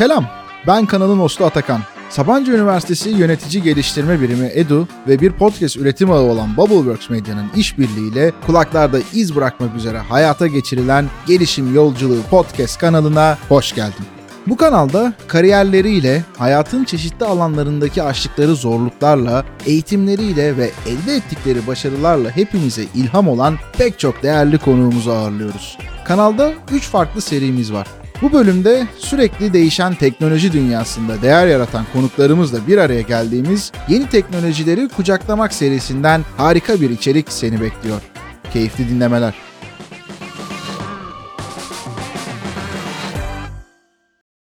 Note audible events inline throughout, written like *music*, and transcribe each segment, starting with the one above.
Selam, ben kanalın hostu Atakan. Sabancı Üniversitesi Yönetici Geliştirme Birimi EDU ve bir podcast üretim ağı olan Bubbleworks Medya'nın işbirliğiyle kulaklarda iz bırakmak üzere hayata geçirilen Gelişim Yolculuğu podcast kanalına hoş geldin. Bu kanalda kariyerleriyle, hayatın çeşitli alanlarındaki aştıkları zorluklarla, eğitimleriyle ve elde ettikleri başarılarla hepimize ilham olan pek çok değerli konuğumuzu ağırlıyoruz. Kanalda 3 farklı serimiz var. Bu bölümde sürekli değişen teknoloji dünyasında değer yaratan konuklarımızla bir araya geldiğimiz yeni teknolojileri kucaklamak serisinden harika bir içerik seni bekliyor. Keyifli dinlemeler.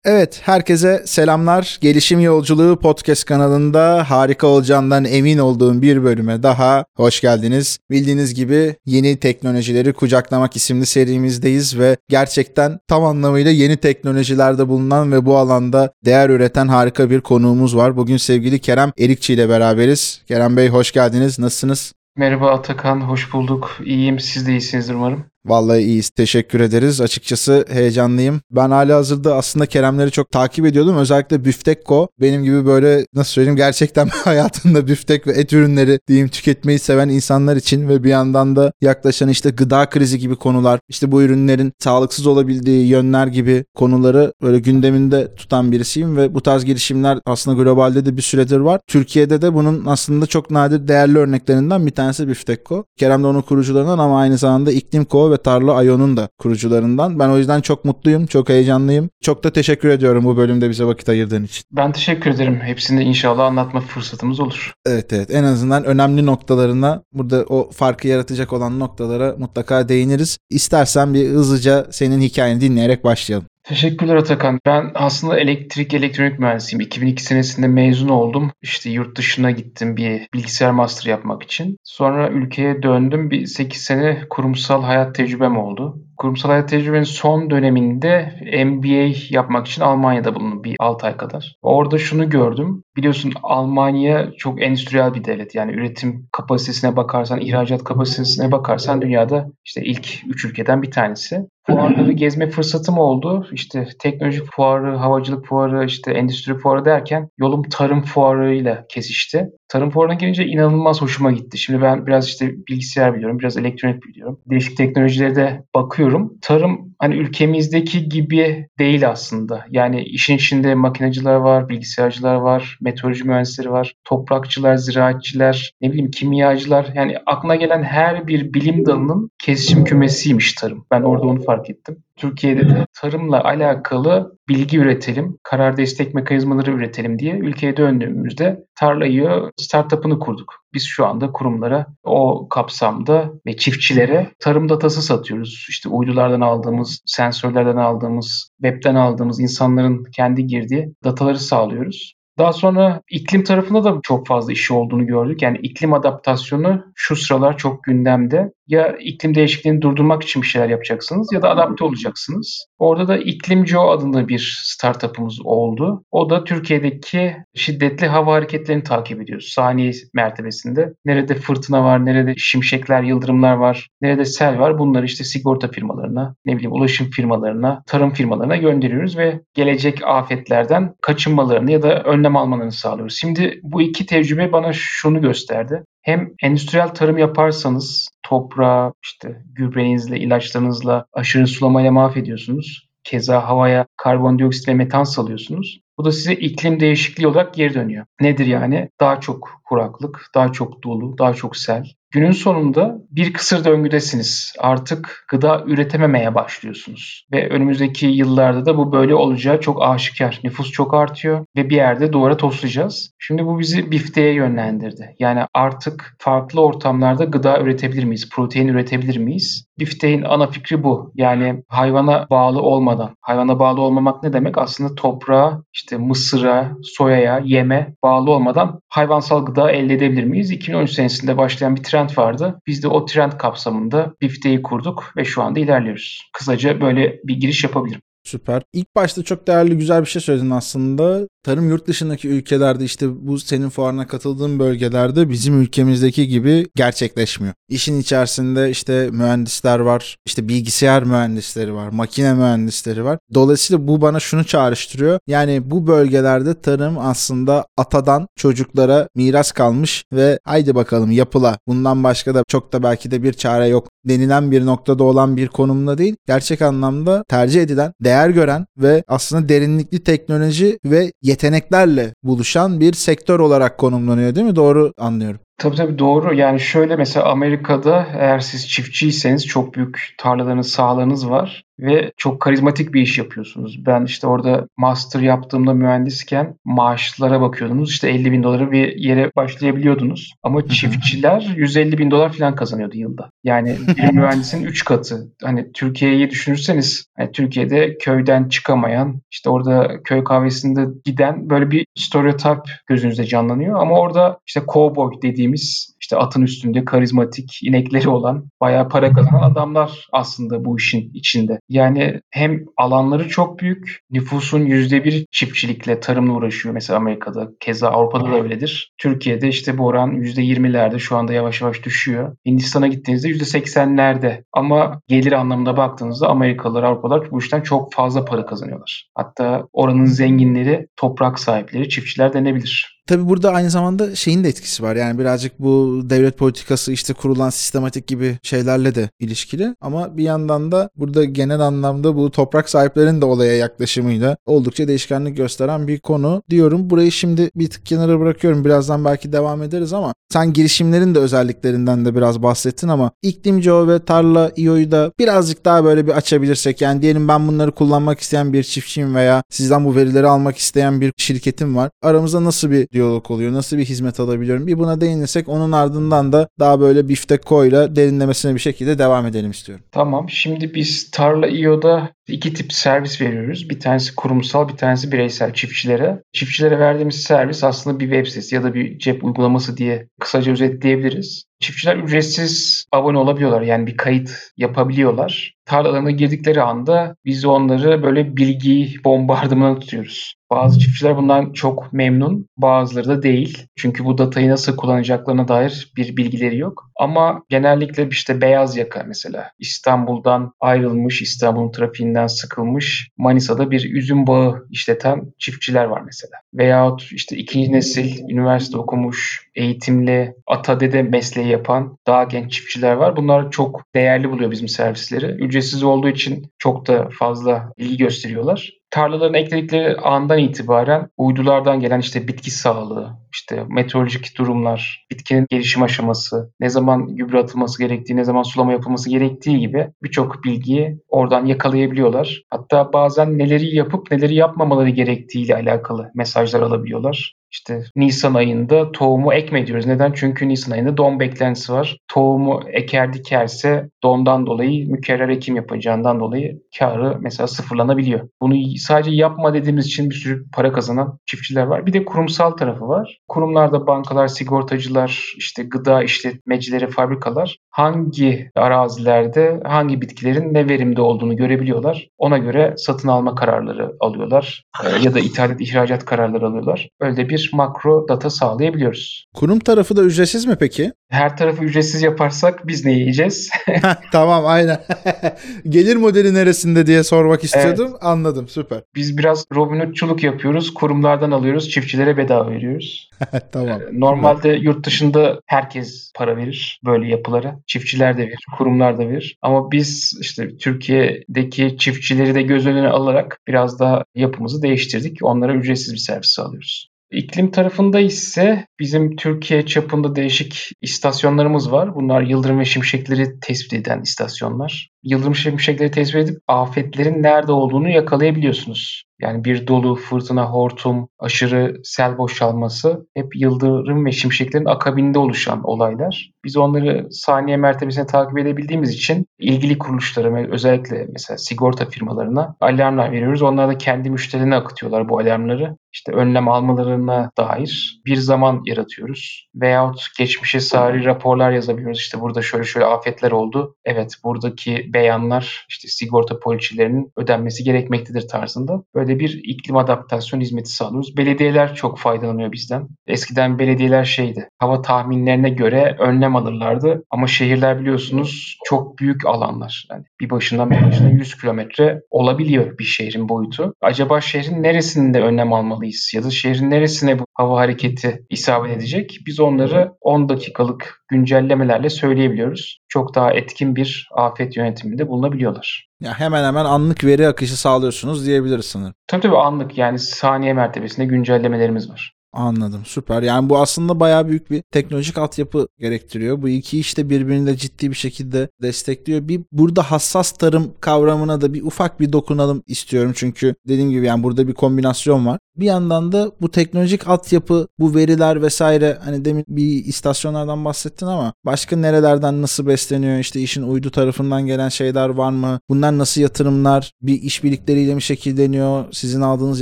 Evet, herkese selamlar. Gelişim Yolculuğu podcast kanalında harika olacağından emin olduğum bir bölüme daha hoş geldiniz. Bildiğiniz gibi yeni teknolojileri kucaklamak isimli serimizdeyiz ve gerçekten tam anlamıyla yeni teknolojilerde bulunan ve bu alanda değer üreten harika bir konuğumuz var. Bugün sevgili Kerem Erikçi ile beraberiz. Kerem Bey hoş geldiniz. Nasılsınız? Merhaba Atakan, hoş bulduk. İyiyim, siz de iyisinizdir umarım. Vallahi iyiyiz. Teşekkür ederiz. Açıkçası heyecanlıyım. Ben hala hazırda aslında Keremleri çok takip ediyordum. Özellikle Büftekko. Benim gibi böyle nasıl söyleyeyim gerçekten *laughs* hayatında büftek ve et ürünleri diyeyim tüketmeyi seven insanlar için ve bir yandan da yaklaşan işte gıda krizi gibi konular, işte bu ürünlerin sağlıksız olabildiği yönler gibi konuları böyle gündeminde tutan birisiyim ve bu tarz girişimler aslında globalde de bir süredir var. Türkiye'de de bunun aslında çok nadir değerli örneklerinden bir tanesi Büftekko. Kerem de onun kurucularından ama aynı zamanda İklimko ve ve Tarla Ayon'un da kurucularından. Ben o yüzden çok mutluyum, çok heyecanlıyım. Çok da teşekkür ediyorum bu bölümde bize vakit ayırdığın için. Ben teşekkür ederim. Hepsini inşallah anlatma fırsatımız olur. Evet evet. En azından önemli noktalarına, burada o farkı yaratacak olan noktalara mutlaka değiniriz. İstersen bir hızlıca senin hikayeni dinleyerek başlayalım. Teşekkürler Atakan. Ben aslında elektrik elektronik mühendisiyim. 2002 senesinde mezun oldum. İşte yurt dışına gittim bir bilgisayar master yapmak için. Sonra ülkeye döndüm. Bir 8 sene kurumsal hayat tecrübem oldu. Kurumsal hayat tecrübenin son döneminde MBA yapmak için Almanya'da bulundum bir 6 ay kadar. Orada şunu gördüm. Biliyorsun Almanya çok endüstriyel bir devlet. Yani üretim kapasitesine bakarsan, ihracat kapasitesine bakarsan dünyada işte ilk 3 ülkeden bir tanesi. Fuarları gezme fırsatım oldu. İşte teknoloji fuarı, havacılık fuarı, işte endüstri fuarı derken yolum tarım fuarıyla kesişti. Tarım fuarına gelince inanılmaz hoşuma gitti. Şimdi ben biraz işte bilgisayar biliyorum, biraz elektronik biliyorum. Değişik teknolojilere de bakıyorum. Tarım hani ülkemizdeki gibi değil aslında. Yani işin içinde makinacılar var, bilgisayarcılar var, meteoroloji mühendisleri var, toprakçılar, ziraatçılar, ne bileyim kimyacılar. Yani aklına gelen her bir bilim dalının kesişim kümesiymiş tarım. Ben orada onu fark ettim. Türkiye'de de tarımla alakalı bilgi üretelim, karar destek mekanizmaları üretelim diye ülkeye döndüğümüzde tarlayı startup'ını kurduk. Biz şu anda kurumlara o kapsamda ve çiftçilere tarım datası satıyoruz. İşte uydulardan aldığımız, sensörlerden aldığımız, webten aldığımız insanların kendi girdiği dataları sağlıyoruz. Daha sonra iklim tarafında da çok fazla işi olduğunu gördük. Yani iklim adaptasyonu şu sıralar çok gündemde. Ya iklim değişikliğini durdurmak için bir şeyler yapacaksınız ya da adapte olacaksınız. Orada da İklimco adında bir startup'ımız oldu. O da Türkiye'deki şiddetli hava hareketlerini takip ediyor. Saniye mertebesinde. Nerede fırtına var, nerede şimşekler, yıldırımlar var, nerede sel var bunları işte sigorta firmalarına, ne bileyim ulaşım firmalarına, tarım firmalarına gönderiyoruz ve gelecek afetlerden kaçınmalarını ya da önlem almalarını sağlıyoruz. Şimdi bu iki tecrübe bana şunu gösterdi. Hem endüstriyel tarım yaparsanız toprağı işte gübrenizle, ilaçlarınızla, aşırı sulamayla mahvediyorsunuz. Keza havaya karbondioksit ve metan salıyorsunuz. Bu da size iklim değişikliği olarak geri dönüyor. Nedir yani? Daha çok kuraklık, daha çok dolu, daha çok sel. Günün sonunda bir kısır döngüdesiniz. Artık gıda üretememeye başlıyorsunuz. Ve önümüzdeki yıllarda da bu böyle olacağı çok aşikar. Nüfus çok artıyor ve bir yerde duvara toslayacağız. Şimdi bu bizi bifteğe yönlendirdi. Yani artık farklı ortamlarda gıda üretebilir miyiz? Protein üretebilir miyiz? Bifteğin ana fikri bu. Yani hayvana bağlı olmadan. Hayvana bağlı olmamak ne demek? Aslında toprağa, işte mısıra, soyaya, yeme bağlı olmadan hayvansal gıda elde edebilir miyiz? 2013 senesinde başlayan bir trend vardı. Biz de o trend kapsamında Bifte'yi kurduk ve şu anda ilerliyoruz. Kısaca böyle bir giriş yapabilirim. Süper. İlk başta çok değerli güzel bir şey söyledin aslında. Tarım yurt dışındaki ülkelerde işte bu senin fuarına katıldığın bölgelerde bizim ülkemizdeki gibi gerçekleşmiyor. İşin içerisinde işte mühendisler var, işte bilgisayar mühendisleri var, makine mühendisleri var. Dolayısıyla bu bana şunu çağrıştırıyor. Yani bu bölgelerde tarım aslında atadan çocuklara miras kalmış ve haydi bakalım yapıla. Bundan başka da çok da belki de bir çare yok denilen bir noktada olan bir konumda değil. Gerçek anlamda tercih edilen, değer gören ve aslında derinlikli teknoloji ve yeteneklerle buluşan bir sektör olarak konumlanıyor değil mi? Doğru anlıyorum. Tabii tabii doğru. Yani şöyle mesela Amerika'da eğer siz çiftçiyseniz çok büyük tarlalarınız, sahalarınız var ve çok karizmatik bir iş yapıyorsunuz. Ben işte orada master yaptığımda mühendisken maaşlara bakıyordunuz. İşte 50 bin doları bir yere başlayabiliyordunuz. Ama çiftçiler 150 bin dolar falan kazanıyordu yılda. Yani *laughs* bir mühendisin 3 katı. Hani Türkiye'yi düşünürseniz hani Türkiye'de köyden çıkamayan işte orada köy kahvesinde giden böyle bir stereotip gözünüzde canlanıyor. Ama orada işte cowboy dediğimiz işte atın üstünde karizmatik inekleri olan bayağı para kazanan adamlar aslında bu işin içinde. Yani hem alanları çok büyük, nüfusun %1 çiftçilikle, tarımla uğraşıyor mesela Amerika'da. Keza Avrupa'da da öyledir. Türkiye'de işte bu oran %20'lerde şu anda yavaş yavaş düşüyor. Hindistan'a gittiğinizde %80'lerde ama gelir anlamında baktığınızda Amerikalılar, Avrupalılar bu işten çok fazla para kazanıyorlar. Hatta oranın zenginleri, toprak sahipleri, çiftçiler denebilir. Tabi burada aynı zamanda şeyin de etkisi var. Yani birazcık bu devlet politikası işte kurulan sistematik gibi şeylerle de ilişkili. Ama bir yandan da burada genel anlamda bu toprak sahiplerinin de olaya yaklaşımıyla oldukça değişkenlik gösteren bir konu diyorum. Burayı şimdi bir tık kenara bırakıyorum. Birazdan belki devam ederiz ama sen girişimlerin de özelliklerinden de biraz bahsettin ama iklimco ve tarla IO'yu da birazcık daha böyle bir açabilirsek yani diyelim ben bunları kullanmak isteyen bir çiftçiyim veya sizden bu verileri almak isteyen bir şirketim var. Aramızda nasıl bir diyalog oluyor? Nasıl bir hizmet alabiliyorum? Bir buna değinirsek onun ardından da daha böyle biftek koyla derinlemesine bir şekilde devam edelim istiyorum. Tamam. Şimdi biz Tarla IO'da iki tip servis veriyoruz. Bir tanesi kurumsal, bir tanesi bireysel çiftçilere. Çiftçilere verdiğimiz servis aslında bir web sitesi ya da bir cep uygulaması diye kısaca özetleyebiliriz. Çiftçiler ücretsiz abone olabiliyorlar. Yani bir kayıt yapabiliyorlar. Tarlalarına girdikleri anda biz onları böyle bilgi bombardımanı tutuyoruz. Bazı çiftçiler bundan çok memnun, bazıları da değil. Çünkü bu datayı nasıl kullanacaklarına dair bir bilgileri yok. Ama genellikle işte beyaz yaka mesela İstanbul'dan ayrılmış, İstanbul'un trafiğinden sıkılmış, Manisa'da bir üzüm bağı işleten çiftçiler var mesela. Veyahut işte ikinci nesil üniversite okumuş, eğitimli, ata dede mesleği yapan daha genç çiftçiler var. Bunlar çok değerli buluyor bizim servisleri. Ücretsiz olduğu için çok da fazla ilgi gösteriyorlar tarlalarına ekledikleri andan itibaren uydulardan gelen işte bitki sağlığı, işte meteorolojik durumlar, bitkinin gelişim aşaması, ne zaman gübre atılması gerektiği, ne zaman sulama yapılması gerektiği gibi birçok bilgiyi oradan yakalayabiliyorlar. Hatta bazen neleri yapıp neleri yapmamaları gerektiğiyle alakalı mesajlar alabiliyorlar. İşte Nisan ayında tohumu ekme diyoruz. Neden? Çünkü Nisan ayında don beklentisi var. Tohumu eker dikerse dondan dolayı mükerrer ekim yapacağından dolayı karı mesela sıfırlanabiliyor. Bunu sadece yapma dediğimiz için bir sürü para kazanan çiftçiler var. Bir de kurumsal tarafı var. Kurumlarda bankalar, sigortacılar, işte gıda işletmecileri, fabrikalar hangi arazilerde hangi bitkilerin ne verimde olduğunu görebiliyorlar. Ona göre satın alma kararları alıyorlar ya da ithalat ihracat kararları alıyorlar. Öyle bir makro data sağlayabiliyoruz. Kurum tarafı da ücretsiz mi peki? Her tarafı ücretsiz yaparsak biz ne yiyeceğiz? *laughs* tamam aynen. *laughs* Gelir modeli neresinde diye sormak istiyordum. Evet. Anladım süper. Biz biraz Robin Hood'çuluk yapıyoruz. Kurumlardan alıyoruz. Çiftçilere bedava veriyoruz. *laughs* tamam. Normalde yurt dışında herkes para verir böyle yapılara. Çiftçiler de verir, kurumlar da verir. Ama biz işte Türkiye'deki çiftçileri de göz önüne alarak biraz daha yapımızı değiştirdik. Onlara ücretsiz bir servis sağlıyoruz. İklim tarafında ise bizim Türkiye çapında değişik istasyonlarımız var. Bunlar yıldırım ve şimşekleri tespit eden istasyonlar. Yıldırım şimşekleri tespit edip afetlerin nerede olduğunu yakalayabiliyorsunuz. Yani bir dolu, fırtına, hortum, aşırı sel boşalması hep yıldırım ve şimşeklerin akabinde oluşan olaylar. Biz onları saniye mertebesine takip edebildiğimiz için ilgili kuruluşlara özellikle mesela sigorta firmalarına alarmlar veriyoruz. Onlar da kendi müşterilerine akıtıyorlar bu alarmları. İşte önlem almalarına dair bir zaman yaratıyoruz. Veyahut geçmişe sari raporlar yazabiliyoruz. İşte burada şöyle şöyle afetler oldu. Evet buradaki beyanlar işte sigorta poliçelerinin ödenmesi gerekmektedir tarzında. Böyle bir iklim adaptasyon hizmeti sağlıyoruz. Belediyeler çok faydalanıyor bizden. Eskiden belediyeler şeydi. Hava tahminlerine göre önlem alırlardı ama şehirler biliyorsunuz çok büyük alanlar. Yani bir başından bir başına 100 kilometre olabiliyor bir şehrin boyutu. Acaba şehrin neresinde önlem almalıyız ya da şehrin neresine bu hava hareketi isabet edecek? Biz onları 10 dakikalık güncellemelerle söyleyebiliyoruz. Çok daha etkin bir afet yönetiminde bulunabiliyorlar. Ya hemen hemen anlık veri akışı sağlıyorsunuz diyebiliriz sanırım. Tabii tabii anlık yani saniye mertebesinde güncellemelerimiz var. Anladım süper. Yani bu aslında bayağı büyük bir teknolojik altyapı gerektiriyor. Bu iki işte birbirini de ciddi bir şekilde destekliyor. Bir burada hassas tarım kavramına da bir ufak bir dokunalım istiyorum. Çünkü dediğim gibi yani burada bir kombinasyon var. Bir yandan da bu teknolojik altyapı, bu veriler vesaire hani demin bir istasyonlardan bahsettin ama başka nerelerden nasıl besleniyor? İşte işin uydu tarafından gelen şeyler var mı? Bunlar nasıl yatırımlar? Bir işbirlikleriyle mi şekilleniyor? Sizin aldığınız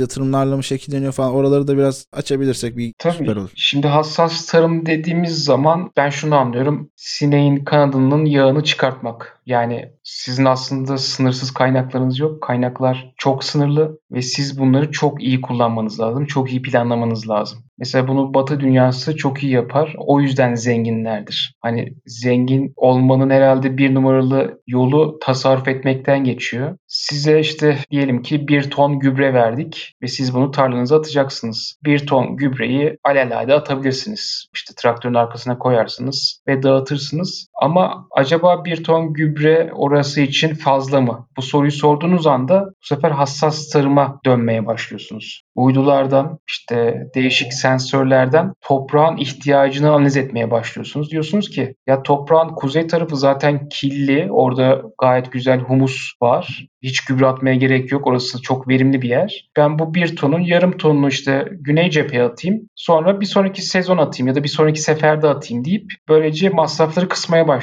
yatırımlarla mı şekilleniyor falan? Oraları da biraz açabilirsek bir Tabii. süper olur. Şimdi hassas tarım dediğimiz zaman ben şunu anlıyorum. Sineğin kanadının yağını çıkartmak. Yani sizin aslında sınırsız kaynaklarınız yok. Kaynaklar çok sınırlı ve siz bunları çok iyi kullanmanız lazım. Çok iyi planlamanız lazım. Mesela bunu Batı dünyası çok iyi yapar. O yüzden zenginlerdir. Hani zengin olmanın herhalde bir numaralı yolu tasarruf etmekten geçiyor. Size işte diyelim ki bir ton gübre verdik ve siz bunu tarlanıza atacaksınız. Bir ton gübreyi alelade atabilirsiniz. İşte traktörün arkasına koyarsınız ve dağıtırsınız. Ama acaba bir ton gübre orası için fazla mı? Bu soruyu sorduğunuz anda bu sefer hassas tarıma dönmeye başlıyorsunuz. Uydulardan işte değişik sensörlerden toprağın ihtiyacını analiz etmeye başlıyorsunuz. Diyorsunuz ki ya toprağın kuzey tarafı zaten killi. Orada gayet güzel humus var. Hiç gübre atmaya gerek yok. Orası çok verimli bir yer. Ben bu bir tonun yarım tonunu işte güney cepheye atayım. Sonra bir sonraki sezon atayım ya da bir sonraki seferde atayım deyip böylece masrafları kısmaya başlıyorsunuz.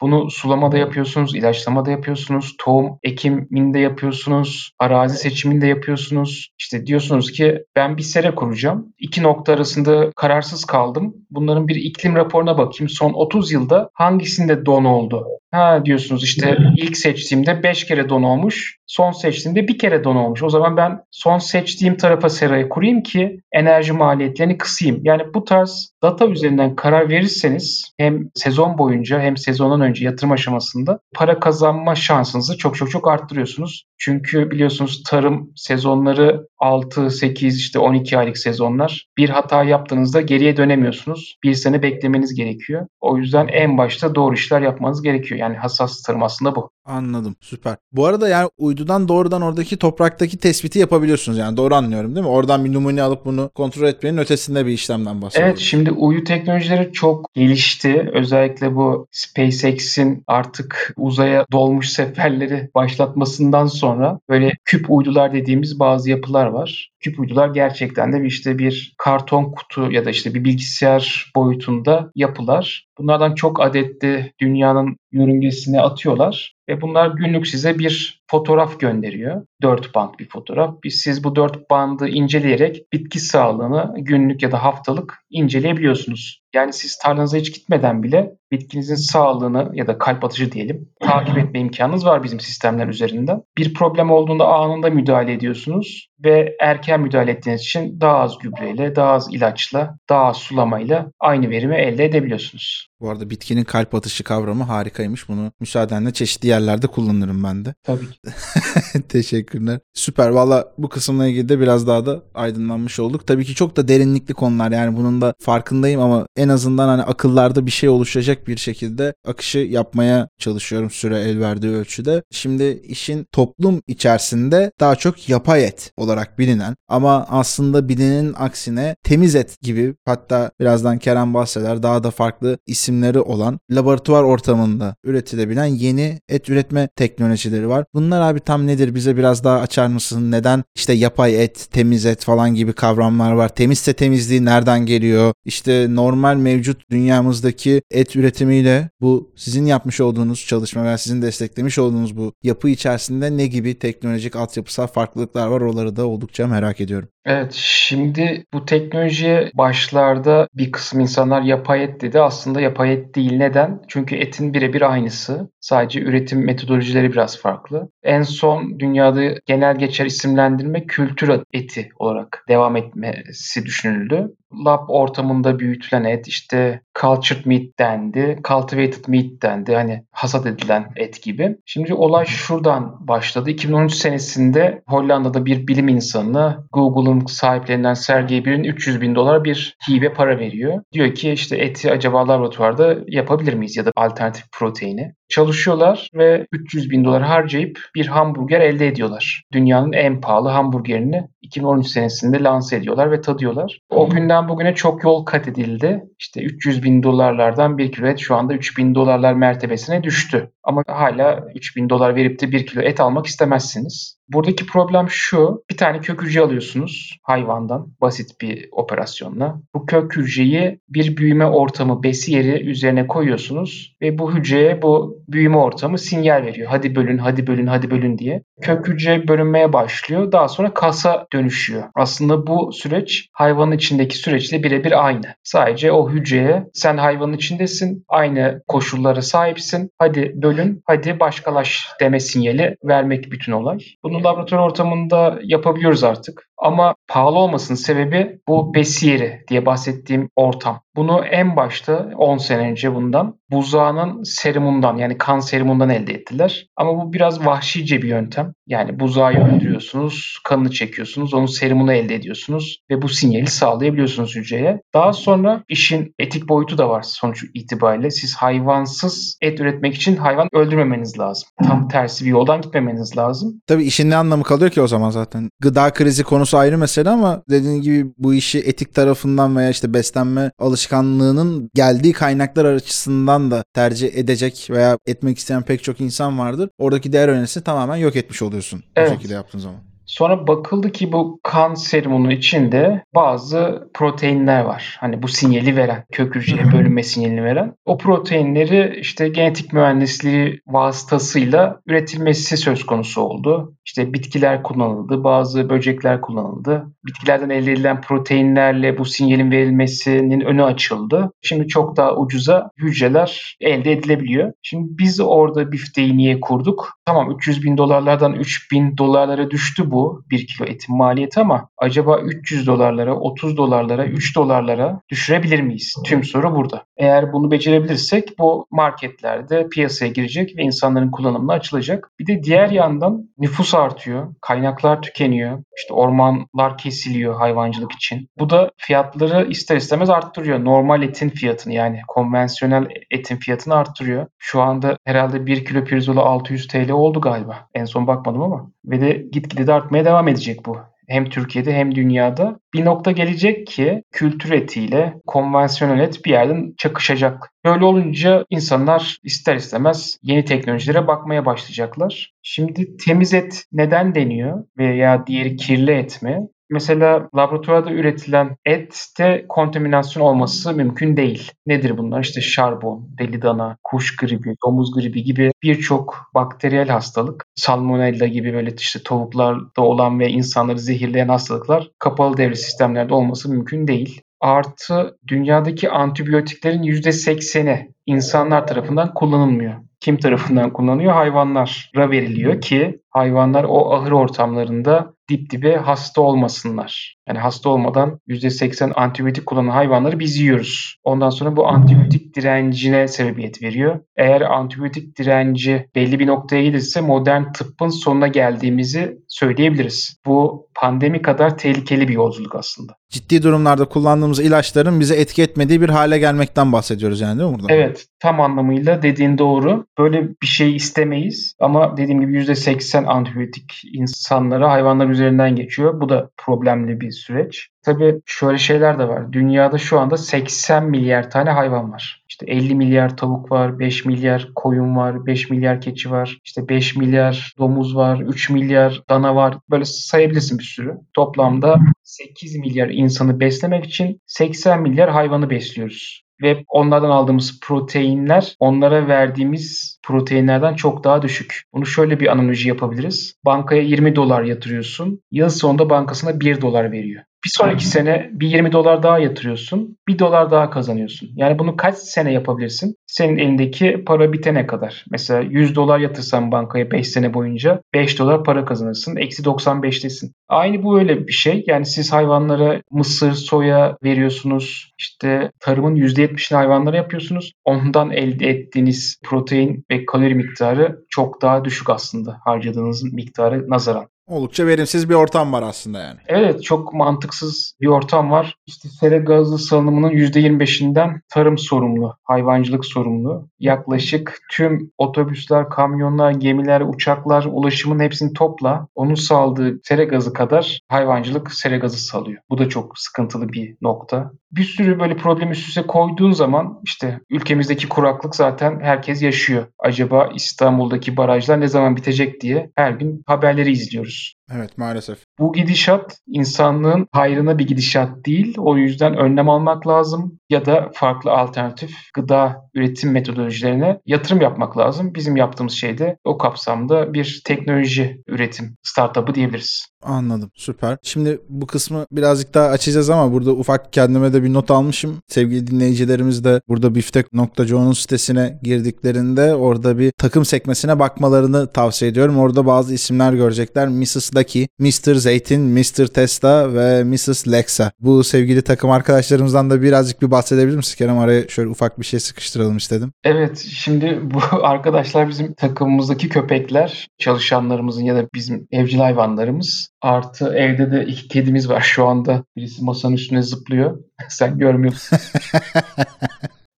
Bunu sulamada yapıyorsunuz, ilaçlamada yapıyorsunuz, tohum ekiminde yapıyorsunuz, arazi seçiminde yapıyorsunuz. İşte diyorsunuz ki ben bir sera kuracağım. İki nokta arasında kararsız kaldım. Bunların bir iklim raporuna bakayım. Son 30 yılda hangisinde don oldu? Ha diyorsunuz işte ilk seçtiğimde 5 kere don olmuş. Son seçtiğimde bir kere don olmuş. O zaman ben son seçtiğim tarafa serayı kurayım ki enerji maliyetlerini kısayım. Yani bu tarz data üzerinden karar verirseniz hem sezon boyunca hem sezondan önce yatırım aşamasında para kazanma şansınızı çok çok çok arttırıyorsunuz. Çünkü biliyorsunuz tarım sezonları 6, 8 işte 12 aylık sezonlar. Bir hata yaptığınızda geriye dönemiyorsunuz. Bir sene beklemeniz gerekiyor. O yüzden en başta doğru işler yapmanız gerekiyor. Yani hassas tarım bu. Anladım. Süper. Bu arada yani uydudan doğrudan oradaki topraktaki tespiti yapabiliyorsunuz. Yani doğru anlıyorum değil mi? Oradan bir numune alıp bunu kontrol etmenin ötesinde bir işlemden bahsediyoruz. Evet şimdi uydu teknolojileri çok gelişti. Özellikle bu SpaceX'in artık uzaya dolmuş seferleri başlatmasından sonra böyle küp uydular dediğimiz bazı yapılar var. Küp uydular gerçekten de işte bir karton kutu ya da işte bir bilgisayar boyutunda yapılar. Bunlardan çok adetli dünyanın yörüngesine atıyorlar ve bunlar günlük size bir fotoğraf gönderiyor. Dört band bir fotoğraf. Biz siz bu dört bandı inceleyerek bitki sağlığını günlük ya da haftalık inceleyebiliyorsunuz. Yani siz tarlanıza hiç gitmeden bile bitkinizin sağlığını ya da kalp atışı diyelim takip etme imkanınız var bizim sistemler üzerinden. Bir problem olduğunda anında müdahale ediyorsunuz ve erken müdahale ettiğiniz için daha az gübreyle, daha az ilaçla, daha az sulamayla aynı verimi elde edebiliyorsunuz. Bu arada bitkinin kalp atışı kavramı harikaymış. Bunu müsaadenle çeşitli yerlerde kullanırım ben de. Tabii ki. *laughs* Teşekkürler. Süper. Valla bu kısımla ilgili de biraz daha da aydınlanmış olduk. Tabii ki çok da derinlikli konular. Yani bunun da farkındayım ama en azından hani akıllarda bir şey oluşacak bir şekilde akışı yapmaya çalışıyorum süre el verdiği ölçüde. Şimdi işin toplum içerisinde daha çok yapay et olarak bilinen ama aslında bilinenin aksine temiz et gibi hatta birazdan Kerem bahseder daha da farklı isimleri olan laboratuvar ortamında üretilebilen yeni et üretme teknolojileri var. Bunlar abi tam nedir bize biraz daha açar mısın? Neden işte yapay et, temiz et falan gibi kavramlar var. Temizse temizliği nereden geliyor? İşte normal mevcut dünyamızdaki et üretimiyle bu sizin yapmış olduğunuz çalışma veya sizin desteklemiş olduğunuz bu yapı içerisinde ne gibi teknolojik altyapısal farklılıklar var oraları da oldukça merak ediyorum. Evet, şimdi bu teknolojiye başlarda bir kısım insanlar yapay et dedi. Aslında yapay et değil. Neden? Çünkü etin birebir aynısı. Sadece üretim metodolojileri biraz farklı. En son dünyada genel geçer isimlendirme kültür eti olarak devam etmesi düşünüldü lab ortamında büyütülen et işte cultured meat dendi, cultivated meat dendi. Hani hasat edilen et gibi. Şimdi olay şuradan başladı. 2013 senesinde Hollanda'da bir bilim insanı Google'ın sahiplerinden Sergey Brin 300 bin dolar bir hibe para veriyor. Diyor ki işte eti acaba laboratuvarda yapabilir miyiz ya da alternatif proteini. Çalışıyorlar ve 300 bin dolar harcayıp bir hamburger elde ediyorlar. Dünyanın en pahalı hamburgerini 2013 senesinde lanse ediyorlar ve tadıyorlar. O günden bugüne çok yol kat edildi. İşte 300 bin dolarlardan 1 kilo et şu anda 3 bin dolarlar mertebesine düştü. Ama hala 3 bin dolar verip de 1 kilo et almak istemezsiniz. Buradaki problem şu. Bir tane kök hücre alıyorsunuz hayvandan basit bir operasyonla. Bu kök hücreyi bir büyüme ortamı besi yeri üzerine koyuyorsunuz ve bu hücreye bu büyüme ortamı sinyal veriyor. Hadi bölün, hadi bölün, hadi bölün diye. Kök hücre bölünmeye başlıyor. Daha sonra kasa dönüşüyor. Aslında bu süreç hayvanın içindeki süreçle birebir aynı. Sadece o hücreye sen hayvanın içindesin, aynı koşullara sahipsin. Hadi bölün, hadi başkalaş deme sinyali vermek bütün olay. Bunun laboratuvar ortamında yapabiliyoruz artık. Ama pahalı olmasının sebebi bu besiyeri diye bahsettiğim ortam. Bunu en başta 10 sene önce bundan buzağının serumundan yani kan serumundan elde ettiler. Ama bu biraz vahşice bir yöntem. Yani buzağı öldürüyorsunuz, kanını çekiyorsunuz, onun serumunu elde ediyorsunuz ve bu sinyali sağlayabiliyorsunuz hücreye. Daha sonra işin etik boyutu da var sonuç itibariyle. Siz hayvansız et üretmek için hayvan öldürmemeniz lazım. Tam tersi bir yoldan gitmemeniz lazım. Tabii işin ne anlamı kalıyor ki o zaman zaten? Gıda krizi konusu ayrı mesele ama dediğin gibi bu işi etik tarafından veya işte beslenme alışkanlığının geldiği kaynaklar açısından da tercih edecek veya etmek isteyen pek çok insan vardır. Oradaki değer önerisi tamamen yok etmiş oluyorsun evet. bu şekilde yaptığın zaman. Sonra bakıldı ki bu kan serumunun içinde bazı proteinler var. Hani bu sinyali veren, kök hücreye bölünme sinyalini veren. O proteinleri işte genetik mühendisliği vasıtasıyla üretilmesi söz konusu oldu. İşte bitkiler kullanıldı, bazı böcekler kullanıldı. Bitkilerden elde edilen proteinlerle bu sinyalin verilmesinin önü açıldı. Şimdi çok daha ucuza hücreler elde edilebiliyor. Şimdi biz orada bifteyi niye kurduk? Tamam 300 bin dolarlardan 3 bin dolarlara düştü bu bir kilo etin maliyeti ama acaba 300 dolarlara, 30 dolarlara, 3 dolarlara düşürebilir miyiz? Tüm soru burada. Eğer bunu becerebilirsek bu marketlerde piyasaya girecek ve insanların kullanımına açılacak. Bir de diğer yandan nüfus artıyor, kaynaklar tükeniyor, işte ormanlar kesiliyor hayvancılık için. Bu da fiyatları ister istemez arttırıyor. Normal etin fiyatını yani konvansiyonel etin fiyatını arttırıyor. Şu anda herhalde 1 kilo pirzola 600 TL oldu galiba. En son bakmadım ama. Ve de gitgide de artmaya devam edecek bu hem Türkiye'de hem dünyada bir nokta gelecek ki kültür etiyle konvansiyonel et bir yerden çakışacak. Böyle olunca insanlar ister istemez yeni teknolojilere bakmaya başlayacaklar. Şimdi temiz et neden deniyor veya diğeri kirli et mi? Mesela laboratuvarda üretilen ette kontaminasyon olması mümkün değil. Nedir bunlar? İşte şarbon, deli dana, kuş gribi, domuz gribi gibi birçok bakteriyel hastalık, salmonella gibi böyle işte tavuklarda olan ve insanları zehirleyen hastalıklar kapalı devre sistemlerde olması mümkün değil. Artı dünyadaki antibiyotiklerin %80'i insanlar tarafından kullanılmıyor. Kim tarafından kullanılıyor? Hayvanlara veriliyor ki hayvanlar o ahır ortamlarında dip dibe hasta olmasınlar. Yani hasta olmadan %80 antibiyotik kullanan hayvanları biz yiyoruz. Ondan sonra bu antibiyotik direncine sebebiyet veriyor. Eğer antibiyotik direnci belli bir noktaya gelirse modern tıbbın sonuna geldiğimizi söyleyebiliriz. Bu pandemi kadar tehlikeli bir yolculuk aslında. Ciddi durumlarda kullandığımız ilaçların bize etki etmediği bir hale gelmekten bahsediyoruz yani değil mi burada? Evet tam anlamıyla dediğin doğru. Böyle bir şey istemeyiz ama dediğim gibi %80 antibiyotik insanlara hayvanlar üzerinden geçiyor. Bu da problemli bir süreç. Tabii şöyle şeyler de var. Dünyada şu anda 80 milyar tane hayvan var. İşte 50 milyar tavuk var, 5 milyar koyun var, 5 milyar keçi var, işte 5 milyar domuz var, 3 milyar dana var. Böyle sayabilirsin bir sürü. Toplamda 8 milyar insanı beslemek için 80 milyar hayvanı besliyoruz ve onlardan aldığımız proteinler onlara verdiğimiz proteinlerden çok daha düşük. Bunu şöyle bir analoji yapabiliriz. Bankaya 20 dolar yatırıyorsun. Yıl sonunda bankasına 1 dolar veriyor. Bir sonraki sene bir 20 dolar daha yatırıyorsun. 1 dolar daha kazanıyorsun. Yani bunu kaç sene yapabilirsin? Senin elindeki para bitene kadar. Mesela 100 dolar yatırsan bankaya 5 sene boyunca 5 dolar para kazanırsın. Eksi 95'tesin. Aynı bu öyle bir şey. Yani siz hayvanlara mısır, soya veriyorsunuz. İşte tarımın %70'ini hayvanlara yapıyorsunuz. Ondan elde ettiğiniz protein ve kalori miktarı çok daha düşük aslında harcadığınız miktarı nazaran. Oldukça verimsiz bir ortam var aslında yani. Evet çok mantıksız bir ortam var. İşte sera gazı salınımının %25'inden tarım sorumlu, hayvancılık sorumlu. Yaklaşık tüm otobüsler, kamyonlar, gemiler, uçaklar ulaşımın hepsini topla. Onun saldığı sera gazı kadar hayvancılık sera gazı salıyor. Bu da çok sıkıntılı bir nokta. Bir sürü böyle problem üst üste koyduğun zaman işte ülkemizdeki kuraklık zaten herkes yaşıyor. Acaba İstanbul'daki barajlar ne zaman bitecek diye her gün haberleri izliyoruz. Evet maalesef. Bu gidişat insanlığın hayrına bir gidişat değil. O yüzden önlem almak lazım ya da farklı alternatif gıda üretim metodolojilerine yatırım yapmak lazım. Bizim yaptığımız şey de o kapsamda bir teknoloji üretim startup'ı diyebiliriz. Anladım. Süper. Şimdi bu kısmı birazcık daha açacağız ama burada ufak kendime de bir not almışım. Sevgili dinleyicilerimiz de burada biftek.co'nun sitesine girdiklerinde orada bir takım sekmesine bakmalarını tavsiye ediyorum. Orada bazı isimler görecekler. Mrs. Lucky, Mr. Zeytin, Mr. Tesla ve Mrs. Lexa. Bu sevgili takım arkadaşlarımızdan da birazcık bir bahsedebilir misin Kerem? Araya şöyle ufak bir şey sıkıştıralım istedim. Evet. Şimdi bu *laughs* arkadaşlar bizim takımımızdaki köpekler. Çalışanlarımızın ya da bizim evcil hayvanlarımız. Artı evde de iki kedimiz var şu anda. Birisi masanın üstüne zıplıyor. *laughs* Sen görmüyorsun. *laughs*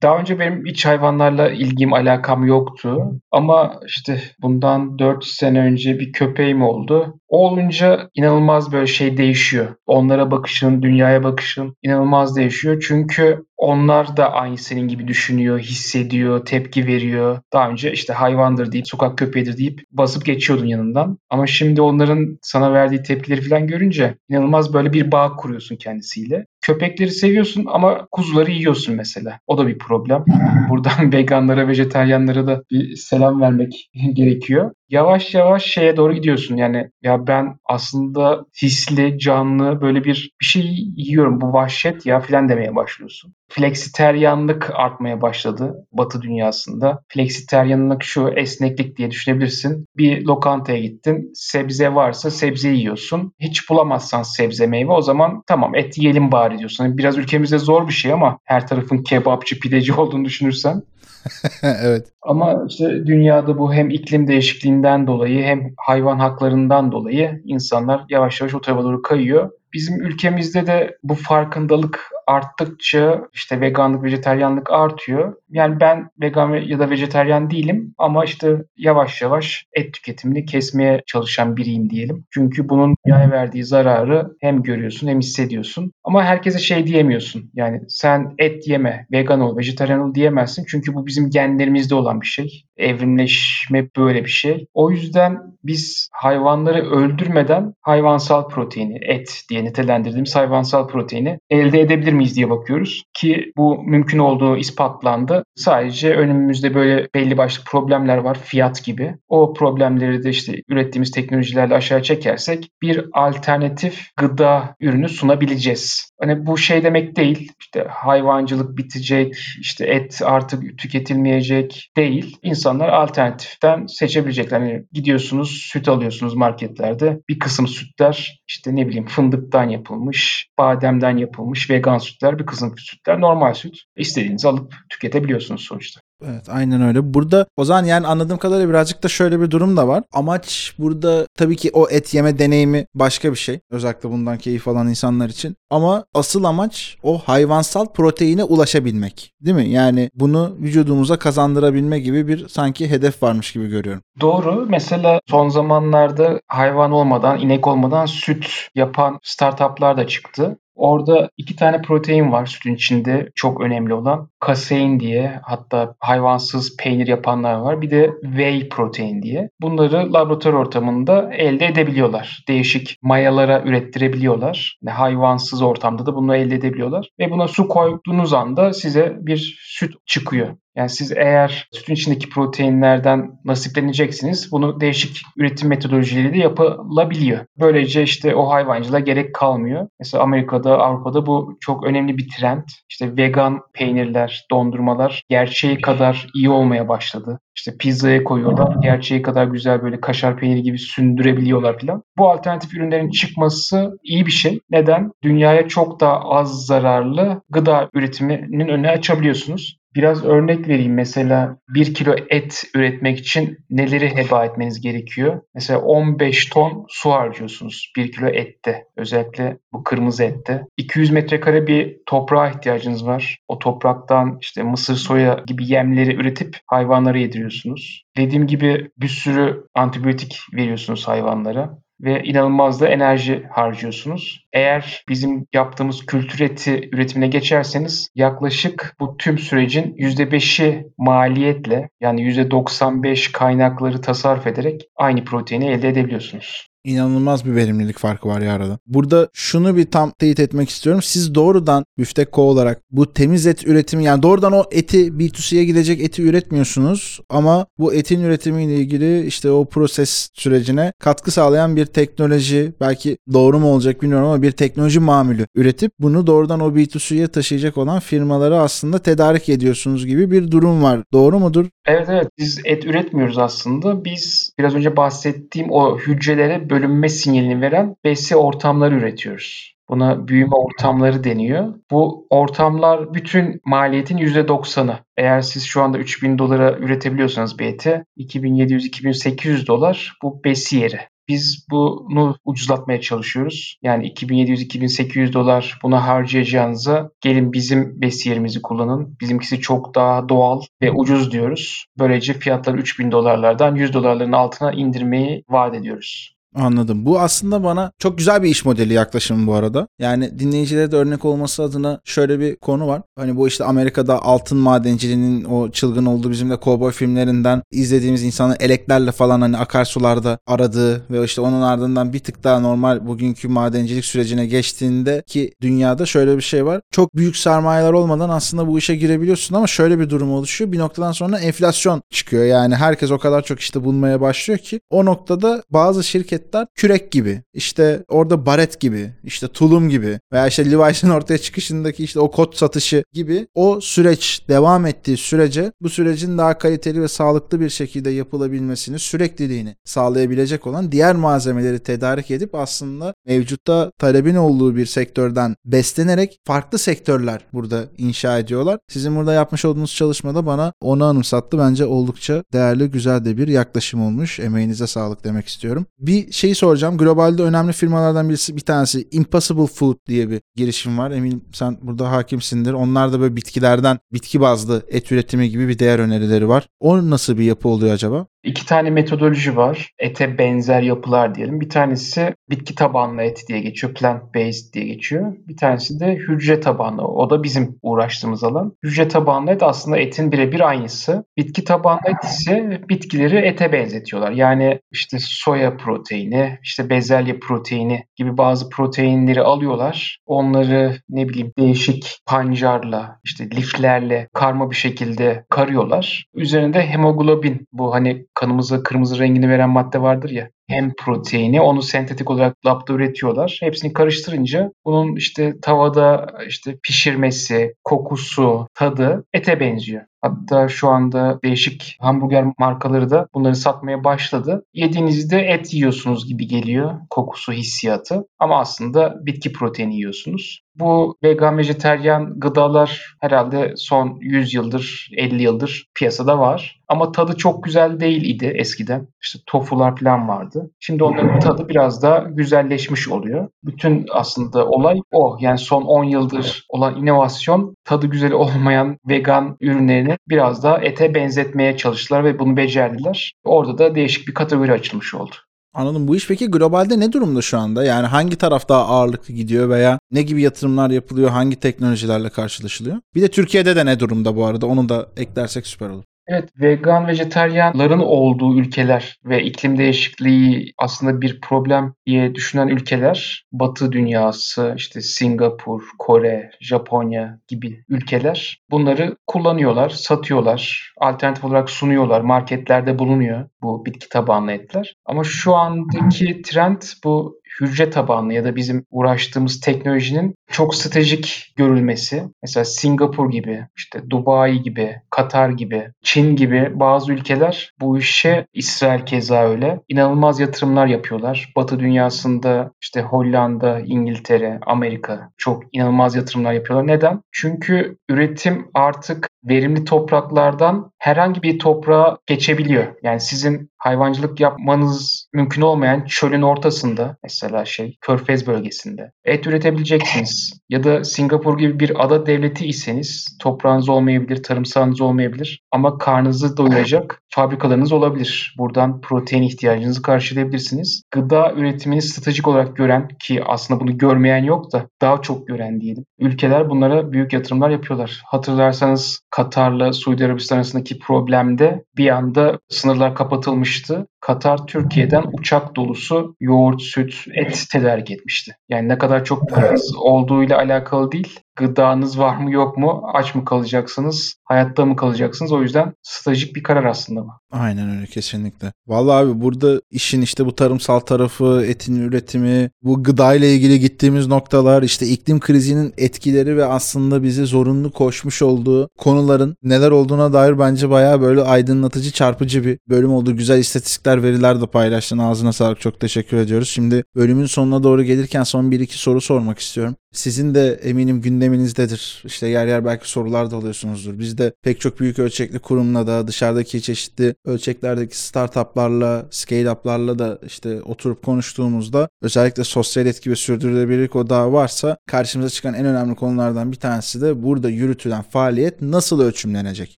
Daha önce benim iç hayvanlarla ilgim, alakam yoktu. Ama işte bundan 4 sene önce bir köpeğim oldu. O olunca inanılmaz böyle şey değişiyor. Onlara bakışın, dünyaya bakışın inanılmaz değişiyor. Çünkü onlar da aynı senin gibi düşünüyor, hissediyor, tepki veriyor. Daha önce işte hayvandır deyip, sokak köpeğidir deyip basıp geçiyordun yanından. Ama şimdi onların sana verdiği tepkileri falan görünce inanılmaz böyle bir bağ kuruyorsun kendisiyle. Köpekleri seviyorsun ama kuzuları yiyorsun mesela. O da bir problem. *laughs* Buradan veganlara, vejeteryanlara da bir selam vermek gerekiyor yavaş yavaş şeye doğru gidiyorsun. Yani ya ben aslında hisli, canlı böyle bir bir şey yiyorum. Bu vahşet ya filan demeye başlıyorsun. Fleksiteryanlık artmaya başladı Batı dünyasında. Fleksiteryanlık şu esneklik diye düşünebilirsin. Bir lokantaya gittin. Sebze varsa sebze yiyorsun. Hiç bulamazsan sebze meyve o zaman tamam et yiyelim bari diyorsun. Yani biraz ülkemizde zor bir şey ama her tarafın kebapçı pideci olduğunu düşünürsen *laughs* evet. Ama işte dünyada bu hem iklim değişikliğinden dolayı hem hayvan haklarından dolayı insanlar yavaş yavaş o tarafa doğru kayıyor. Bizim ülkemizde de bu farkındalık arttıkça işte veganlık, vejeteryanlık artıyor. Yani ben vegan ya da vejeteryan değilim ama işte yavaş yavaş et tüketimini kesmeye çalışan biriyim diyelim. Çünkü bunun dünyaya verdiği zararı hem görüyorsun hem hissediyorsun. Ama herkese şey diyemiyorsun. Yani sen et yeme, vegan ol, vejeteryan ol diyemezsin. Çünkü bu bizim genlerimizde olan bir şey. Evrimleşme böyle bir şey. O yüzden biz hayvanları öldürmeden hayvansal proteini, et diye nitelendirdiğimiz hayvansal proteini elde edebilir miyiz diye bakıyoruz. Ki bu mümkün olduğu ispatlandı. Sadece önümüzde böyle belli başlı problemler var. Fiyat gibi. O problemleri de işte ürettiğimiz teknolojilerle aşağı çekersek bir alternatif gıda ürünü sunabileceğiz. Hani bu şey demek değil. İşte hayvancılık bitecek, işte et artık tüketilmeyecek değil. İnsanlar alternatiften seçebilecekler. Hani gidiyorsunuz süt alıyorsunuz marketlerde. Bir kısım sütler işte ne bileyim fındıktan yapılmış, bademden yapılmış vegan sütler, bir kısım sütler normal süt. İstediğinizi alıp tüketebiliyorsunuz sonuçta. Evet aynen öyle. Burada o zaman yani anladığım kadarıyla birazcık da şöyle bir durum da var. Amaç burada tabii ki o et yeme deneyimi başka bir şey. Özellikle bundan keyif alan insanlar için. Ama asıl amaç o hayvansal proteine ulaşabilmek. Değil mi? Yani bunu vücudumuza kazandırabilme gibi bir sanki hedef varmış gibi görüyorum. Doğru. Mesela son zamanlarda hayvan olmadan, inek olmadan süt yapan startuplar da çıktı. Orada iki tane protein var sütün içinde çok önemli olan. Kasein diye hatta hayvansız peynir yapanlar var. Bir de whey protein diye. Bunları laboratuvar ortamında elde edebiliyorlar. Değişik mayalara ürettirebiliyorlar. Yani hayvansız ortamda da bunu elde edebiliyorlar. Ve buna su koyduğunuz anda size bir süt çıkıyor. Yani siz eğer sütün içindeki proteinlerden nasipleneceksiniz bunu değişik üretim metodolojileriyle yapılabiliyor. Böylece işte o hayvancılığa gerek kalmıyor. Mesela Amerika'da, Avrupa'da bu çok önemli bir trend. İşte vegan peynirler, dondurmalar gerçeği kadar iyi olmaya başladı. İşte pizzaya koyuyorlar. Gerçeği kadar güzel böyle kaşar peyniri gibi sündürebiliyorlar falan. Bu alternatif ürünlerin çıkması iyi bir şey. Neden? Dünyaya çok daha az zararlı gıda üretiminin önüne açabiliyorsunuz. Biraz örnek vereyim. Mesela 1 kilo et üretmek için neleri heba etmeniz gerekiyor? Mesela 15 ton su harcıyorsunuz 1 kilo ette. Özellikle bu kırmızı ette. 200 metrekare bir toprağa ihtiyacınız var. O topraktan işte mısır, soya gibi yemleri üretip hayvanlara yediriyorsunuz. Dediğim gibi bir sürü antibiyotik veriyorsunuz hayvanlara ve inanılmaz da enerji harcıyorsunuz. Eğer bizim yaptığımız kültür eti üretimine geçerseniz yaklaşık bu tüm sürecin %5'i maliyetle yani %95 kaynakları tasarruf ederek aynı proteini elde edebiliyorsunuz. İnanılmaz bir verimlilik farkı var ya arada. Burada şunu bir tam teyit etmek istiyorum. Siz doğrudan Büftek Co olarak bu temiz et üretimi yani doğrudan o eti B2C'ye gidecek eti üretmiyorsunuz ama bu etin üretimiyle ilgili işte o proses sürecine katkı sağlayan bir teknoloji belki doğru mu olacak bilmiyorum ama bir teknoloji mamülü üretip bunu doğrudan o B2C'ye taşıyacak olan firmaları aslında tedarik ediyorsunuz gibi bir durum var. Doğru mudur? Evet evet biz et üretmiyoruz aslında. Biz biraz önce bahsettiğim o hücrelere bölünme sinyalini veren besi ortamları üretiyoruz. Buna büyüme ortamları deniyor. Bu ortamlar bütün maliyetin %90'ı. Eğer siz şu anda 3000 dolara üretebiliyorsanız bir eti 2700-2800 dolar bu besi yeri. Biz bunu ucuzlatmaya çalışıyoruz. Yani 2700-2800 dolar buna harcayacağınıza gelin bizim besiyerimizi kullanın. Bizimkisi çok daha doğal ve ucuz diyoruz. Böylece fiyatları 3000 dolarlardan 100 dolarların altına indirmeyi vaat ediyoruz. Anladım. Bu aslında bana çok güzel bir iş modeli yaklaşım bu arada. Yani dinleyicilere de örnek olması adına şöyle bir konu var. Hani bu işte Amerika'da altın madenciliğinin o çılgın olduğu bizim de kovboy filmlerinden izlediğimiz insanın eleklerle falan hani akarsularda aradığı ve işte onun ardından bir tık daha normal bugünkü madencilik sürecine geçtiğinde ki dünyada şöyle bir şey var. Çok büyük sermayeler olmadan aslında bu işe girebiliyorsun ama şöyle bir durum oluşuyor. Bir noktadan sonra enflasyon çıkıyor. Yani herkes o kadar çok işte bulmaya başlıyor ki o noktada bazı şirket şirketler kürek gibi işte orada baret gibi işte tulum gibi veya işte Levi's'in *laughs* ortaya çıkışındaki işte o kod satışı gibi o süreç devam ettiği sürece bu sürecin daha kaliteli ve sağlıklı bir şekilde yapılabilmesini sürekliliğini sağlayabilecek olan diğer malzemeleri tedarik edip aslında mevcutta talebin olduğu bir sektörden beslenerek farklı sektörler burada inşa ediyorlar. Sizin burada yapmış olduğunuz çalışmada bana onu anımsattı. Bence oldukça değerli, güzel de bir yaklaşım olmuş. Emeğinize sağlık demek istiyorum. Bir şeyi soracağım. Globalde önemli firmalardan birisi bir tanesi Impossible Food diye bir girişim var. Eminim sen burada hakimsindir. Onlar da böyle bitkilerden bitki bazlı et üretimi gibi bir değer önerileri var. O nasıl bir yapı oluyor acaba? İki tane metodoloji var. Ete benzer yapılar diyelim. Bir tanesi bitki tabanlı et diye geçiyor. Plant based diye geçiyor. Bir tanesi de hücre tabanlı. O da bizim uğraştığımız alan. Hücre tabanlı et aslında etin birebir aynısı. Bitki tabanlı et ise bitkileri ete benzetiyorlar. Yani işte soya proteini, işte bezelye proteini gibi bazı proteinleri alıyorlar. Onları ne bileyim değişik pancarla, işte liflerle karma bir şekilde karıyorlar. Üzerinde hemoglobin bu hani kanımıza kırmızı rengini veren madde vardır ya hem proteini onu sentetik olarak labda üretiyorlar. Hepsini karıştırınca bunun işte tavada işte pişirmesi, kokusu, tadı ete benziyor. Hatta şu anda değişik hamburger markaları da bunları satmaya başladı. Yediğinizde et yiyorsunuz gibi geliyor kokusu, hissiyatı. Ama aslında bitki proteini yiyorsunuz. Bu vegan, vejeteryan gıdalar herhalde son 100 yıldır, 50 yıldır piyasada var. Ama tadı çok güzel değil idi eskiden. İşte tofular falan vardı. Şimdi onların tadı biraz daha güzelleşmiş oluyor. Bütün aslında olay o. Yani son 10 yıldır olan inovasyon tadı güzel olmayan vegan ürünlerini biraz daha ete benzetmeye çalıştılar ve bunu becerdiler. Orada da değişik bir kategori açılmış oldu. Anladım. Bu iş peki globalde ne durumda şu anda? Yani hangi taraf daha ağırlıklı gidiyor veya ne gibi yatırımlar yapılıyor, hangi teknolojilerle karşılaşılıyor? Bir de Türkiye'de de ne durumda bu arada? Onu da eklersek süper olur. Evet, vegan vejetaryenların olduğu ülkeler ve iklim değişikliği aslında bir problem diye düşünen ülkeler, Batı dünyası, işte Singapur, Kore, Japonya gibi ülkeler bunları kullanıyorlar, satıyorlar, alternatif olarak sunuyorlar, marketlerde bulunuyor bu bitki tabanlı etler. Ama şu andaki trend bu hücre tabanlı ya da bizim uğraştığımız teknolojinin çok stratejik görülmesi. Mesela Singapur gibi, işte Dubai gibi, Katar gibi, Çin gibi bazı ülkeler bu işe İsrail keza öyle inanılmaz yatırımlar yapıyorlar. Batı dünyasında işte Hollanda, İngiltere, Amerika çok inanılmaz yatırımlar yapıyorlar. Neden? Çünkü üretim artık verimli topraklardan herhangi bir toprağa geçebiliyor. Yani sizin hayvancılık yapmanız mümkün olmayan çölün ortasında mesela şey Körfez bölgesinde et üretebileceksiniz. Ya da Singapur gibi bir ada devleti iseniz toprağınız olmayabilir, tarım sahanız olmayabilir ama karnınızı doyuracak fabrikalarınız olabilir. Buradan protein ihtiyacınızı karşılayabilirsiniz. Gıda üretimini stratejik olarak gören ki aslında bunu görmeyen yok da daha çok gören diyelim. Ülkeler bunlara büyük yatırımlar yapıyorlar. Hatırlarsanız Katar'la Suudi Arabistan arasındaki problemde bir anda sınırlar kapatılmıştı. Katar Türkiye'den uçak dolusu yoğurt, süt, et tedarik etmişti. Yani ne kadar çok paranız olduğuyla alakalı değil, gıdanız var mı yok mu, aç mı kalacaksınız, hayatta mı kalacaksınız? O yüzden stratejik bir karar aslında bu. Aynen öyle kesinlikle. Vallahi abi burada işin işte bu tarımsal tarafı, etin üretimi, bu gıda ile ilgili gittiğimiz noktalar, işte iklim krizinin etkileri ve aslında bizi zorunlu koşmuş olduğu konuların neler olduğuna dair bence bayağı böyle aydınlatıcı, çarpıcı bir bölüm oldu. Güzel istatistikler, veriler de paylaştın. Ağzına sağlık. Çok teşekkür ediyoruz. Şimdi bölümün sonuna doğru gelirken son bir iki soru sormak istiyorum. Sizin de eminim gündeminizdedir. İşte yer yer belki sorular da alıyorsunuzdur. Biz de pek çok büyük ölçekli kurumla da dışarıdaki çeşitli ölçeklerdeki startuplarla, scale-up'larla da işte oturup konuştuğumuzda özellikle sosyal etki ve sürdürülebilirlik odağı varsa karşımıza çıkan en önemli konulardan bir tanesi de burada yürütülen faaliyet nasıl ölçümlenecek?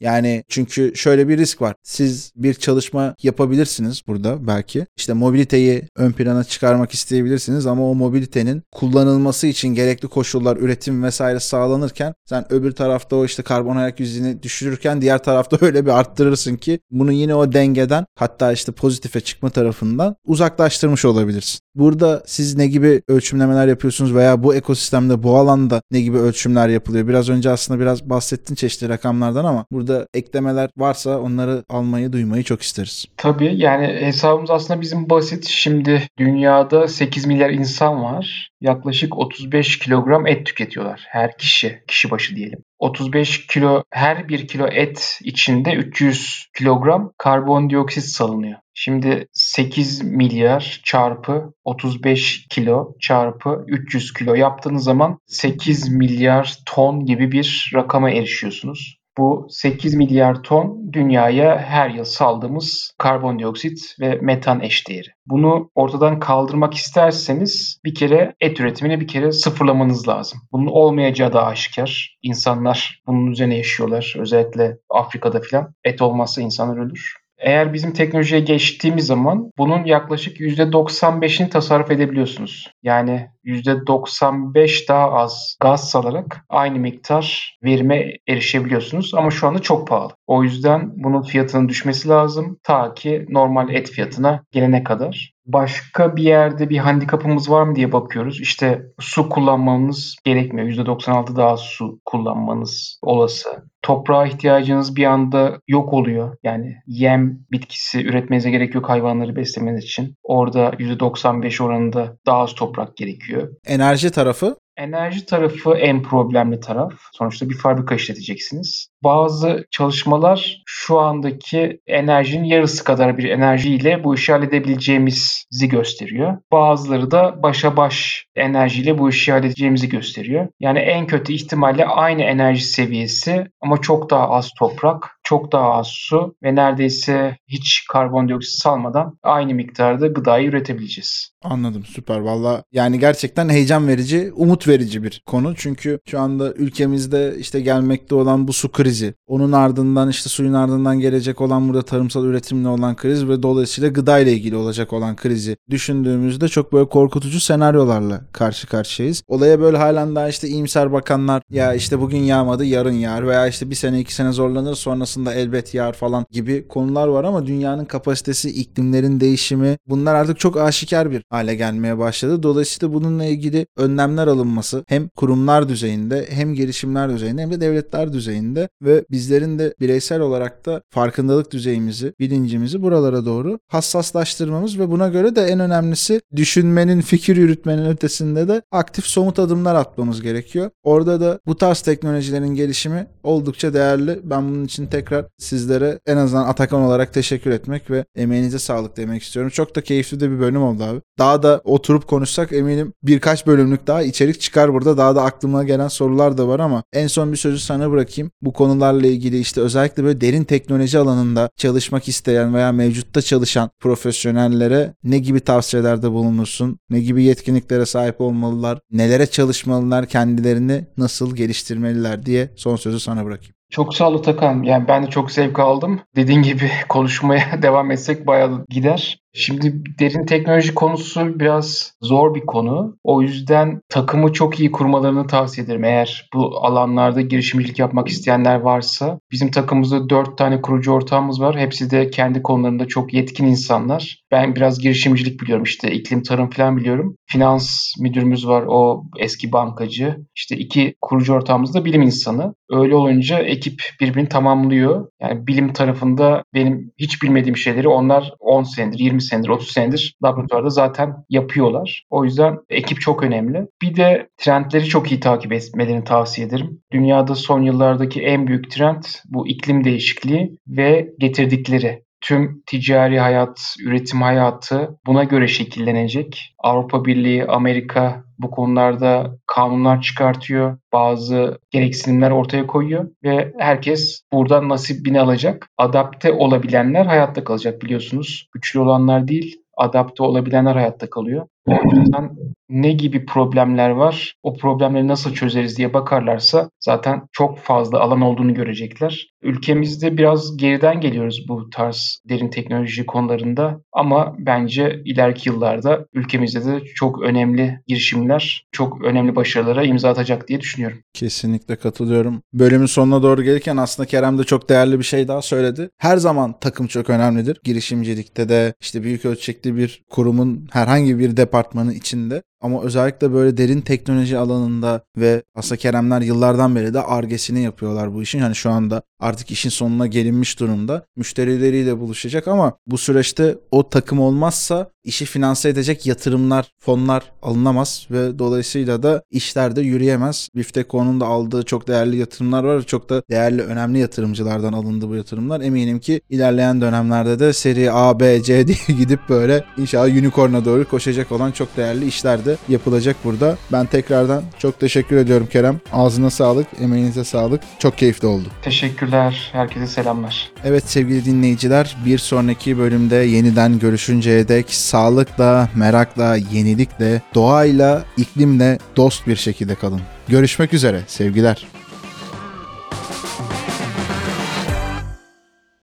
Yani çünkü şöyle bir risk var. Siz bir çalışma yapabilirsiniz burada belki. İşte mobiliteyi ön plana çıkarmak isteyebilirsiniz ama o mobilitenin kullanılması için gerekli koşullar, üretim vesaire sağlanırken sen öbür tarafta o işte karbon ayak yüzünü düşürürken diğer tarafta *laughs* öyle bir arttırırsın ki bunu yine o dengeden hatta işte pozitife çıkma tarafından uzaklaştırmış olabilirsin. Burada siz ne gibi ölçümlemeler yapıyorsunuz veya bu ekosistemde bu alanda ne gibi ölçümler yapılıyor? Biraz önce aslında biraz bahsettin çeşitli rakamlardan ama burada eklemeler varsa onları almayı, duymayı çok isteriz. Tabii yani hesabımız aslında bizim basit. Şimdi dünyada 8 milyar insan var. Yaklaşık 35 kilogram et tüketiyorlar her kişi, kişi başı diyelim. 35 kilo her bir kilo et içinde 300 kilogram karbondioksit salınıyor. Şimdi 8 milyar çarpı 35 kilo çarpı 300 kilo yaptığınız zaman 8 milyar ton gibi bir rakama erişiyorsunuz. Bu 8 milyar ton dünyaya her yıl saldığımız karbondioksit ve metan eşdeğeri. Bunu ortadan kaldırmak isterseniz bir kere et üretimini bir kere sıfırlamanız lazım. Bunun olmayacağı da aşikar. İnsanlar bunun üzerine yaşıyorlar. Özellikle Afrika'da filan. Et olmazsa insanlar ölür. Eğer bizim teknolojiye geçtiğimiz zaman bunun yaklaşık %95'ini tasarruf edebiliyorsunuz. Yani %95 daha az gaz salarak aynı miktar verime erişebiliyorsunuz ama şu anda çok pahalı. O yüzden bunun fiyatının düşmesi lazım ta ki normal et fiyatına gelene kadar. Başka bir yerde bir handikapımız var mı diye bakıyoruz. İşte su kullanmamız gerekmiyor. %96 daha su kullanmanız olası. Toprağa ihtiyacınız bir anda yok oluyor. Yani yem bitkisi üretmenize gerek yok hayvanları beslemeniz için. Orada %95 oranında daha az toprak gerekiyor. Enerji tarafı Enerji tarafı en problemli taraf. Sonuçta bir fabrika işleteceksiniz. Bazı çalışmalar şu andaki enerjinin yarısı kadar bir enerjiyle bu işi halledebileceğimizi gösteriyor. Bazıları da başa baş enerjiyle bu işi halledeceğimizi gösteriyor. Yani en kötü ihtimalle aynı enerji seviyesi ama çok daha az toprak, çok daha az su ve neredeyse hiç karbondioksit salmadan aynı miktarda gıdayı üretebileceğiz. Anladım süper valla yani gerçekten heyecan verici umut verici bir konu. Çünkü şu anda ülkemizde işte gelmekte olan bu su krizi, onun ardından işte suyun ardından gelecek olan burada tarımsal üretimle olan kriz ve dolayısıyla gıda ile ilgili olacak olan krizi düşündüğümüzde çok böyle korkutucu senaryolarla karşı karşıyayız. Olaya böyle halen daha işte iyimser bakanlar ya işte bugün yağmadı yarın yağar veya işte bir sene iki sene zorlanır sonrasında elbet yağar falan gibi konular var ama dünyanın kapasitesi, iklimlerin değişimi bunlar artık çok aşikar bir hale gelmeye başladı. Dolayısıyla bununla ilgili önlemler alınması hem kurumlar düzeyinde hem girişimler düzeyinde hem de devletler düzeyinde ve bizlerin de bireysel olarak da farkındalık düzeyimizi, bilincimizi buralara doğru hassaslaştırmamız ve buna göre de en önemlisi düşünmenin, fikir yürütmenin ötesinde de aktif somut adımlar atmamız gerekiyor. Orada da bu tarz teknolojilerin gelişimi oldukça değerli. Ben bunun için tekrar sizlere en azından Atakan olarak teşekkür etmek ve emeğinize sağlık demek istiyorum. Çok da keyifli de bir bölüm oldu abi. Daha da oturup konuşsak eminim birkaç bölümlük daha içerik çıkar burada. Daha da aklıma gelen sorular da var ama en son bir sözü sana bırakayım. Bu konularla ilgili işte özellikle böyle derin teknoloji alanında çalışmak isteyen veya mevcutta çalışan profesyonellere ne gibi tavsiyelerde bulunursun? Ne gibi yetkinliklere sahip olmalılar? Nelere çalışmalılar? Kendilerini nasıl geliştirmeliler diye son sözü sana bırakayım. Çok sağ ol Takan. Yani ben de çok zevk aldım. Dediğin gibi *laughs* konuşmaya *laughs* devam etsek bayağı gider. Şimdi derin teknoloji konusu biraz zor bir konu. O yüzden takımı çok iyi kurmalarını tavsiye ederim. Eğer bu alanlarda girişimcilik yapmak isteyenler varsa. Bizim takımımızda 4 tane kurucu ortağımız var. Hepsi de kendi konularında çok yetkin insanlar. Ben biraz girişimcilik biliyorum. İşte iklim tarım falan biliyorum. Finans müdürümüz var. O eski bankacı. İşte iki kurucu ortağımız da bilim insanı. Öyle olunca ekip birbirini tamamlıyor. Yani bilim tarafında benim hiç bilmediğim şeyleri onlar 10 senedir, 20 senedir, 30 senedir laboratuvarda zaten yapıyorlar. O yüzden ekip çok önemli. Bir de trendleri çok iyi takip etmelerini tavsiye ederim. Dünyada son yıllardaki en büyük trend bu iklim değişikliği ve getirdikleri tüm ticari hayat, üretim hayatı buna göre şekillenecek. Avrupa Birliği, Amerika bu konularda kanunlar çıkartıyor. Bazı gereksinimler ortaya koyuyor ve herkes buradan nasibini alacak. Adapte olabilenler hayatta kalacak biliyorsunuz. Güçlü olanlar değil, adapte olabilenler hayatta kalıyor. O yüzden ne gibi problemler var, o problemleri nasıl çözeriz diye bakarlarsa zaten çok fazla alan olduğunu görecekler. Ülkemizde biraz geriden geliyoruz bu tarz derin teknoloji konularında ama bence ileriki yıllarda ülkemizde de çok önemli girişimler, çok önemli başarılara imza atacak diye düşünüyorum. Kesinlikle katılıyorum. Bölümün sonuna doğru gelirken aslında Kerem de çok değerli bir şey daha söyledi. Her zaman takım çok önemlidir. Girişimcilikte de işte büyük ölçekli bir kurumun herhangi bir departmanı içinde ama özellikle böyle derin teknoloji alanında ve aslında Keremler yıllardan beri de argesini yapıyorlar bu işin. Yani şu anda artık işin sonuna gelinmiş durumda. Müşterileriyle buluşacak ama bu süreçte o takım olmazsa işi finanse edecek yatırımlar, fonlar alınamaz ve dolayısıyla da işler de yürüyemez. Bifteko'nun da aldığı çok değerli yatırımlar var. Çok da değerli, önemli yatırımcılardan alındı bu yatırımlar. Eminim ki ilerleyen dönemlerde de seri A, B, C *laughs* diye gidip böyle inşallah unicorn'a doğru koşacak olan çok değerli işler de yapılacak burada. Ben tekrardan çok teşekkür ediyorum Kerem. Ağzına sağlık, emeğinize sağlık. Çok keyifli oldu. Teşekkürler. Herkese selamlar. Evet sevgili dinleyiciler bir sonraki bölümde yeniden görüşünceye dek sağlıkla, merakla, yenilikle, doğayla, iklimle dost bir şekilde kalın. Görüşmek üzere sevgiler.